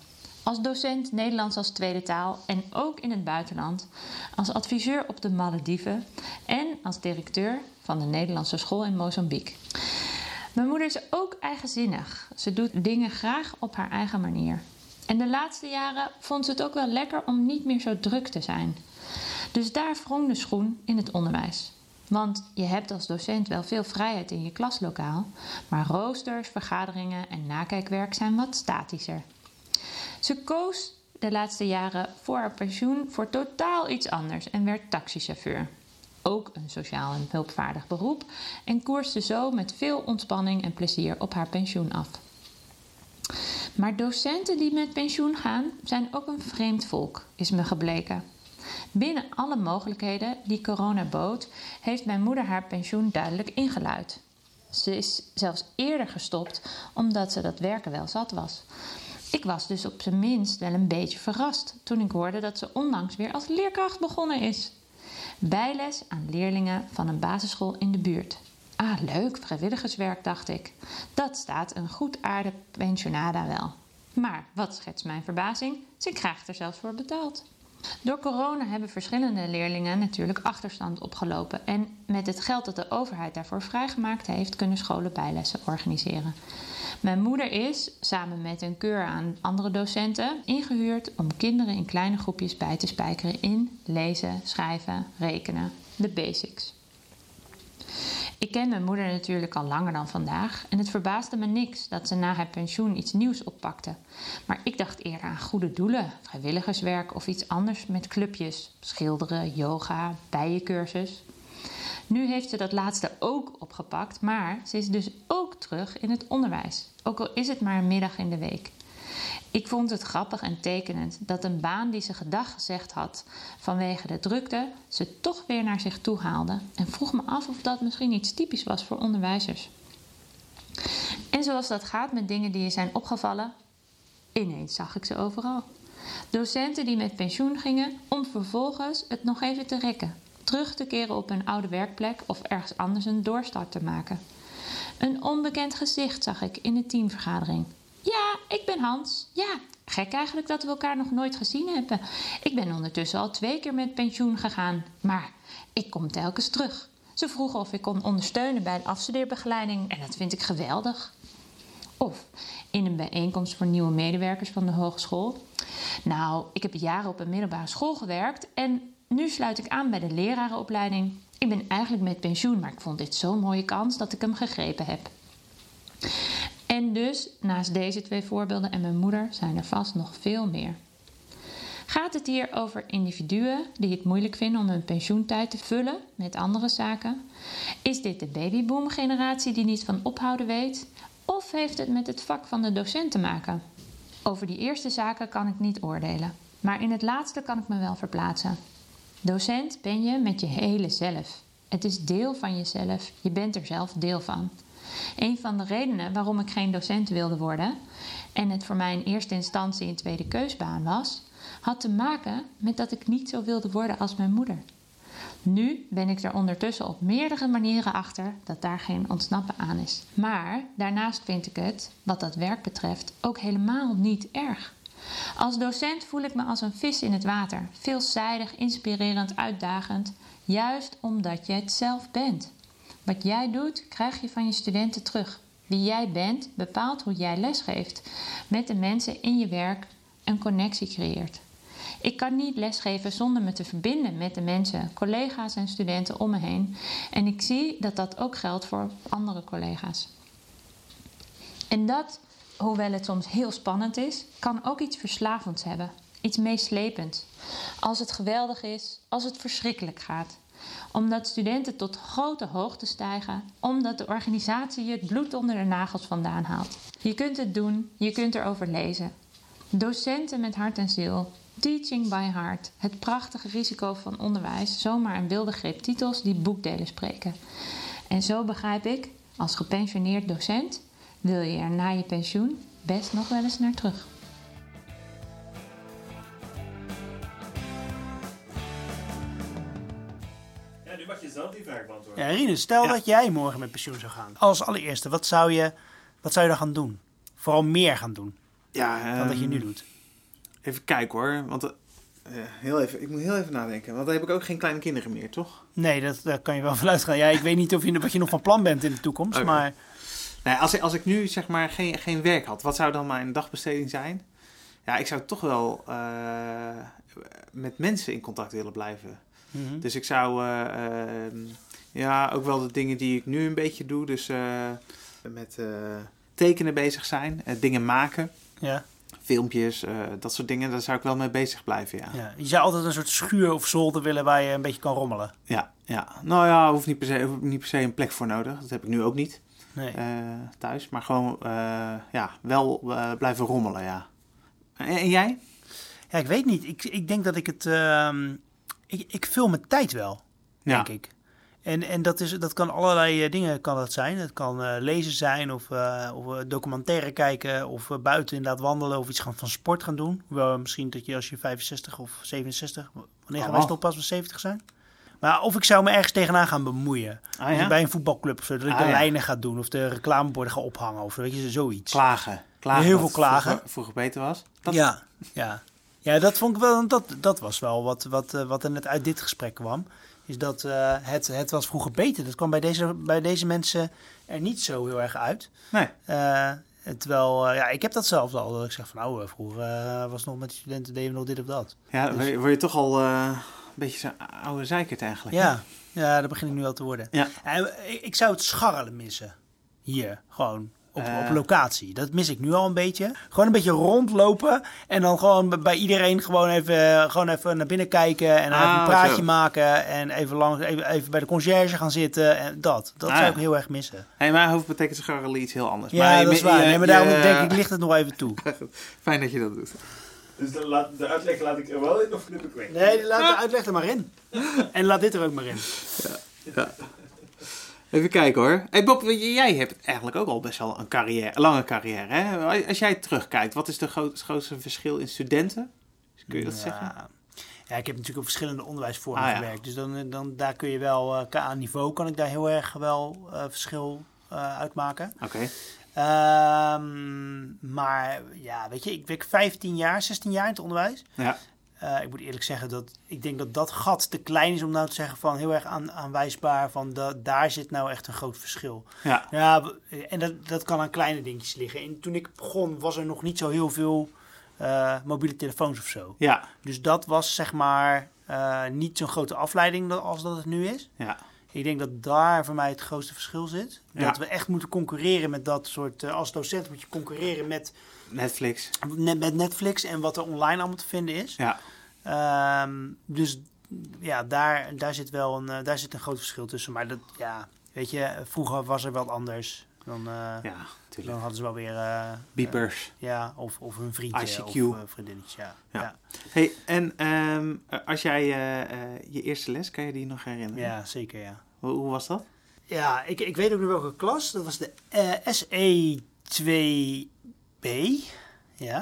Als docent Nederlands als tweede taal en ook in het buitenland, als adviseur op de Malediven en als directeur van de Nederlandse school in Mozambique. Mijn moeder is ook eigenzinnig. Ze doet dingen graag op haar eigen manier. En de laatste jaren vond ze het ook wel lekker om niet meer zo druk te zijn. Dus daar wrong de schoen in het onderwijs. Want je hebt als docent wel veel vrijheid in je klaslokaal, maar roosters, vergaderingen en nakijkwerk zijn wat statischer. Ze koos de laatste jaren voor haar pensioen voor totaal iets anders en werd taxichauffeur. Ook een sociaal en hulpvaardig beroep en koerste zo met veel ontspanning en plezier op haar pensioen af. Maar docenten die met pensioen gaan zijn ook een vreemd volk, is me gebleken. Binnen alle mogelijkheden die corona bood, heeft mijn moeder haar pensioen duidelijk ingeluid. Ze is zelfs eerder gestopt omdat ze dat werken wel zat was. Ik was dus op zijn minst wel een beetje verrast toen ik hoorde dat ze onlangs weer als leerkracht begonnen is. Bijles aan leerlingen van een basisschool in de buurt. Ah, leuk, vrijwilligerswerk, dacht ik. Dat staat een goed aarde pensionada wel. Maar wat schetst mijn verbazing? Ze krijgt er zelfs voor betaald. Door corona hebben verschillende leerlingen natuurlijk achterstand opgelopen. En met het geld dat de overheid daarvoor vrijgemaakt heeft, kunnen scholen bijlessen organiseren. Mijn moeder is, samen met een keur aan andere docenten, ingehuurd om kinderen in kleine groepjes bij te spijkeren in lezen, schrijven, rekenen, de basics. Ik ken mijn moeder natuurlijk al langer dan vandaag en het verbaasde me niks dat ze na haar pensioen iets nieuws oppakte. Maar ik dacht eerder aan goede doelen, vrijwilligerswerk of iets anders met clubjes, schilderen, yoga, bijencursus. Nu heeft ze dat laatste ook opgepakt, maar ze is dus ook terug in het onderwijs, ook al is het maar een middag in de week. Ik vond het grappig en tekenend dat een baan die ze gedag gezegd had vanwege de drukte, ze toch weer naar zich toe haalde en vroeg me af of dat misschien iets typisch was voor onderwijzers. En zoals dat gaat met dingen die je zijn opgevallen, ineens zag ik ze overal. Docenten die met pensioen gingen om vervolgens het nog even te rekken, terug te keren op hun oude werkplek of ergens anders een doorstart te maken. Een onbekend gezicht zag ik in de teamvergadering. Ja, ik ben Hans. Ja, gek eigenlijk dat we elkaar nog nooit gezien hebben. Ik ben ondertussen al twee keer met pensioen gegaan, maar ik kom telkens terug. Ze vroegen of ik kon ondersteunen bij de afstudeerbegeleiding en dat vind ik geweldig. Of in een bijeenkomst voor nieuwe medewerkers van de hogeschool. Nou, ik heb jaren op een middelbare school gewerkt en nu sluit ik aan bij de lerarenopleiding. Ik ben eigenlijk met pensioen, maar ik vond dit zo'n mooie kans dat ik hem gegrepen heb. En dus, naast deze twee voorbeelden en mijn moeder, zijn er vast nog veel meer. Gaat het hier over individuen die het moeilijk vinden om hun pensioentijd te vullen met andere zaken? Is dit de babyboom-generatie die niet van ophouden weet? Of heeft het met het vak van de docent te maken? Over die eerste zaken kan ik niet oordelen, maar in het laatste kan ik me wel verplaatsen. Docent ben je met je hele zelf. Het is deel van jezelf, je bent er zelf deel van. Een van de redenen waarom ik geen docent wilde worden en het voor mij in eerste instantie een tweede keusbaan was, had te maken met dat ik niet zo wilde worden als mijn moeder. Nu ben ik er ondertussen op meerdere manieren achter dat daar geen ontsnappen aan is. Maar daarnaast vind ik het, wat dat werk betreft, ook helemaal niet erg. Als docent voel ik me als een vis in het water, veelzijdig, inspirerend, uitdagend, juist omdat je het zelf bent. Wat jij doet, krijg je van je studenten terug. Wie jij bent, bepaalt hoe jij lesgeeft, met de mensen in je werk een connectie creëert. Ik kan niet lesgeven zonder me te verbinden met de mensen, collega's en studenten om me heen. En ik zie dat dat ook geldt voor andere collega's. En dat, hoewel het soms heel spannend is, kan ook iets verslavends hebben. Iets meeslepends. Als het geweldig is, als het verschrikkelijk gaat omdat studenten tot grote hoogte stijgen, omdat de organisatie je het bloed onder de nagels vandaan haalt. Je kunt het doen, je kunt erover lezen. Docenten met hart en ziel, Teaching by Heart, het prachtige risico van onderwijs, zomaar een wilde greep titels die boekdelen spreken. En zo begrijp ik, als gepensioneerd docent, wil je er na je pensioen best nog wel eens naar terug. Ja, Rinus, stel Ja. dat jij morgen met pensioen zou gaan. Als allereerste, wat zou je, wat zou je dan gaan doen? Vooral meer gaan doen Ja, dan dat je ehm, nu doet. Even kijken hoor, want eh, heel even, ik moet heel even nadenken. Want dan heb ik ook geen kleine kinderen meer, toch? Nee, dat, daar kan je wel vanuit gaan. Ja, ik weet niet of je, wat je nog van plan bent in de toekomst, maar Nee, als, ik- als ik nu zeg maar geen, geen werk had, wat zou dan mijn dagbesteding zijn? Ja, ik zou toch wel eh, met mensen in contact willen blijven. mhm. Dus ik zou eh, ehm, ja, ook wel de dingen die ik nu een beetje doe, dus eh, met eh, tekenen bezig zijn, eh, dingen maken, ja, filmpjes, dat soort dingen, daar zou ik wel mee bezig blijven, ja. ja. Je zou altijd een soort schuur of zolder willen waar je een beetje kan rommelen. Ja, ja. Nou ja, hoeft niet per se, hoeft niet per se een plek voor nodig. Dat heb ik nu ook niet Nee. thuis. Maar gewoon, ja, wel blijven rommelen, ja. En, en jij? Ja, ik weet niet. Ik, ik denk dat ik het... ehm, ik, ik vul mijn tijd wel, Ja. denk ik. En, en dat, is, dat kan allerlei eh, dingen kan dat zijn. Het kan eh, lezen zijn of, eh, of documentaire kijken of buiten inderdaad wandelen of iets gaan van sport gaan doen. Wel, misschien dat je als je 65 of 67, wanneer gaan wij stoppen als we 70 zijn? Maar of ik zou me ergens tegenaan gaan bemoeien. Ah, Dus bij een voetbalclub of zo, dat ik Ah, de ja. lijnen ga doen of de reclameborden ga ophangen of weet je, zoiets. Klagen. klagen Heel veel klagen. Vroeger, vroeger beter was. Dat, Ja, ja. ja, dat vond ik wel. Dat, dat was wel wat, wat, wat er net uit dit gesprek kwam. Is dat eh, het, het was vroeger beter. Dat kwam bij deze, bij deze mensen er niet zo heel erg uit. Nee. Eh, Terwijl, eh, ja, ik heb dat zelf al. Dat ik zeg van, nou, vroeger was nog met de studenten deden we nog dit of dat. Ja, Dus- word je- word je toch al een beetje zo'n oude zeikert eigenlijk. Ja, ja, dat begin ik nu al te worden. Ja. Ik zou het scharrelen missen. Hier, gewoon. Op, Eh. op locatie. Dat mis ik nu al een beetje. Gewoon een beetje rondlopen. En dan gewoon bij iedereen gewoon even, gewoon even naar binnen kijken. En even Ah, een praatje zo. maken. En even, lang, even, even bij de conciërge gaan zitten. En dat. Dat Ah, zou ja. ik heel erg missen. Hey, in mijn hoofd betekent scharrelen iets heel anders. Ja, je- dat is waar. je- nee, maar daarom je- denk ik, ligt het nog even toe. Fijn dat je dat doet. Dus de, laat, de uitleg laat ik er wel in of knip ik weg? Nee, laat de uitleg er maar in. En laat dit er ook maar in. Even kijken hoor. Hey Bob, jij hebt eigenlijk ook al best wel een carrière, een lange carrière. Hè? Als jij terugkijkt, wat is de groot- grootste verschil in studenten? Kun je dat ja. zeggen? Ja, ik heb natuurlijk op verschillende onderwijsvormen Ah, ja. gewerkt. Dus dan, dan, daar kun je wel, eh, qua niveau kan ik daar heel erg wel eh, verschil eh, uitmaken. Oké. Ehm, maar ja, weet je, ik werk 15 jaar, 16 jaar in het onderwijs. Ja. Eh, ik moet eerlijk zeggen dat ik denk dat dat gat te klein is om nou te zeggen van heel erg aan, aanwijsbaar van da, daar zit nou echt een groot verschil. Ja. Ja, en dat, dat kan aan kleine dingetjes liggen. En toen ik begon was er nog niet zo heel veel eh, mobiele telefoons of zo. Ja. Dus dat was zeg maar eh, niet zo'n grote afleiding als dat het nu is. Ja. Ik denk dat daar voor mij het grootste verschil zit. Ja. Dat we echt moeten concurreren met dat soort... als docent moet je concurreren met, Netflix. net- met Netflix en wat er online allemaal te vinden is. Ja. Ehm, dus ja, daar, daar, zit wel een, eh, daar zit een groot verschil tussen. Maar dat, ja, weet je, vroeger was er wel anders. Dan, eh, Ja, dan natuurlijk. hadden ze wel weer... eh, Beepers. ja, of, of een vriendje ICQ. of uh, vriendinnetje. Ja. Ja. Ja. Hey, en ehm, als jij je eerste les, kan je die nog herinneren? Ja, zeker ja. Hoe, hoe was dat? Ja, ik, ik weet ook nog welke klas. Dat was de eh, SE2B. Ja.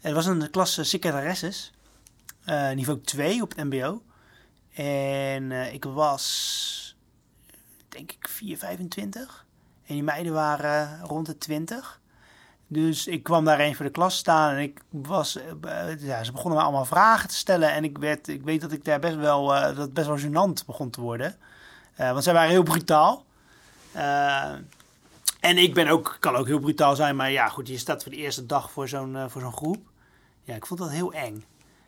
En het was een klas uh, secretaresses. Eh, niveau 2 op het mbo. En eh, ik was, denk ik, 4, 25. En die meiden waren rond de 20. Dus ik kwam daar eens voor de klas staan en ik was, eh, ja, ze begonnen me allemaal vragen te stellen. En ik, werd, ik weet dat ik daar best wel, dat best wel gênant begon te worden. Want zij waren heel brutaal. En ik ben ook, kan ook heel brutaal zijn, maar ja, goed, je staat voor de eerste dag voor zo'n voor zo'n groep. Ja, ik vond dat heel eng.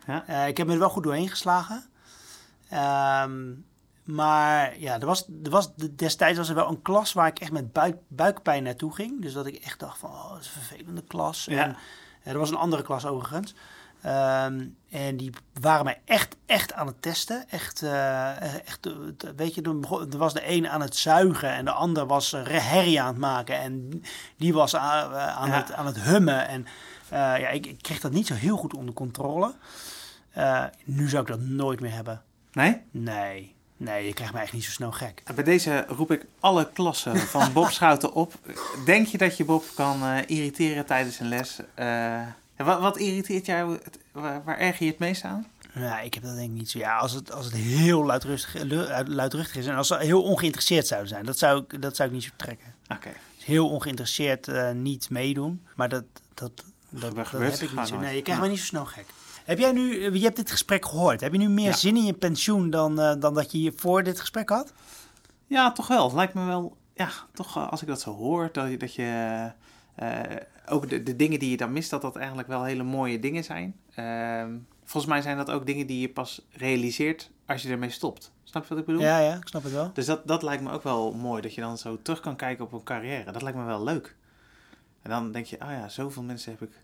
Ja? Eh, ik heb me er wel goed doorheen geslagen. Ehm, maar ja, er was, er was, destijds was er wel een klas waar ik echt met buik, buikpijn naartoe ging. Dus dat ik echt dacht van, oh, dat is een vervelende klas. Ja. En, eh, er was een andere klas overigens. Ehm, en die waren mij echt, echt aan het testen. Echt, eh, echt weet je, er er was de een aan het zuigen en de ander was herrie aan het maken. En die was aan, aan, Ja. het, aan het hummen. En ja, ik, ik kreeg dat niet zo heel goed onder controle. Eh, nu zou ik dat nooit meer hebben. Nee? Nee, nee, je krijgt mij echt niet zo snel gek. Bij deze roep ik alle klassen van Bob Schouten op. Denk je dat je Bob kan eh, irriteren tijdens een les? Eh, wat, wat irriteert jou? Waar, waar erger je het meest aan? Ja, ik heb dat denk ik niet zo. Ja, als het, als het heel luidruchtig, lu- luidruchtig is en als ze heel ongeïnteresseerd zouden zijn, dat zou ik, dat zou ik niet zo trekken. Oké. Dus heel ongeïnteresseerd niet meedoen, maar dat, dat, dat, dat, Gebeurt- gebeurt heb ik niet zo. Nee, je krijgt Ja. mij niet zo snel gek. Heb jij nu, eh, je hebt dit gesprek gehoord, heb je nu meer Ja. zin in je pensioen dan, eh, dan dat je hier voor dit gesprek had? Ja, toch wel. Het lijkt me wel, ja, toch eh, als ik dat zo hoor, dat je, dat je ook de, de dingen die je dan mist, dat dat eigenlijk wel hele mooie dingen zijn. Ehm, volgens mij zijn dat ook dingen die je pas realiseert als je ermee stopt. Snap je wat ik bedoel? Ja, ja, ik snap het wel. Dus dat, dat lijkt me ook wel mooi, dat je dan zo terug kan kijken op een carrière. Dat lijkt me wel leuk. En dan denk je, oh ja, zoveel mensen heb ik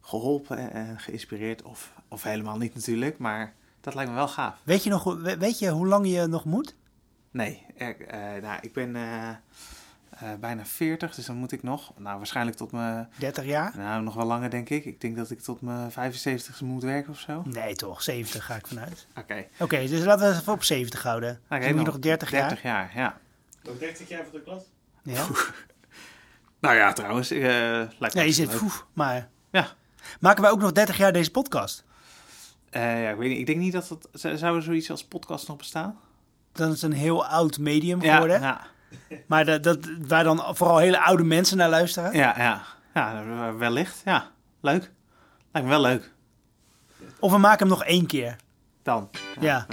geholpen en, geïnspireerd. Of, of helemaal niet natuurlijk, maar dat lijkt me wel gaaf. Weet je, nog, weet je hoe lang je nog moet? Nee, er- eh, nou, ik ben eh, eh, bijna 40, dus dan moet ik nog, nou waarschijnlijk tot mijn, 30 jaar? nou nog wel langer denk ik. Ik denk dat ik tot mijn 75ste moet werken of zo. Oké, Nee toch, 70 ga ik vanuit. Oké, dus laten we het even op 70 houden. Oké, dan moet je nog nog 30 jaar. 30 jaar, ja. Nog 30 jaar voor de klas? Ja? Nou ja, trouwens, eh lijkt me Ja, je zit foef, maar... Ja. Maken wij ook nog 30 jaar deze podcast? Eh, ja, ik weet niet. Ik denk niet dat z- Zou er zoiets als podcast nog bestaan? Dan is het een heel oud medium geworden. Ja, Maar dat, dat, waar dan vooral hele oude mensen naar luisteren. ja, ja. Ja, ja wellicht. Ja, leuk. Lijkt me wel leuk. Of we maken hem nog één keer. Dan. Ja.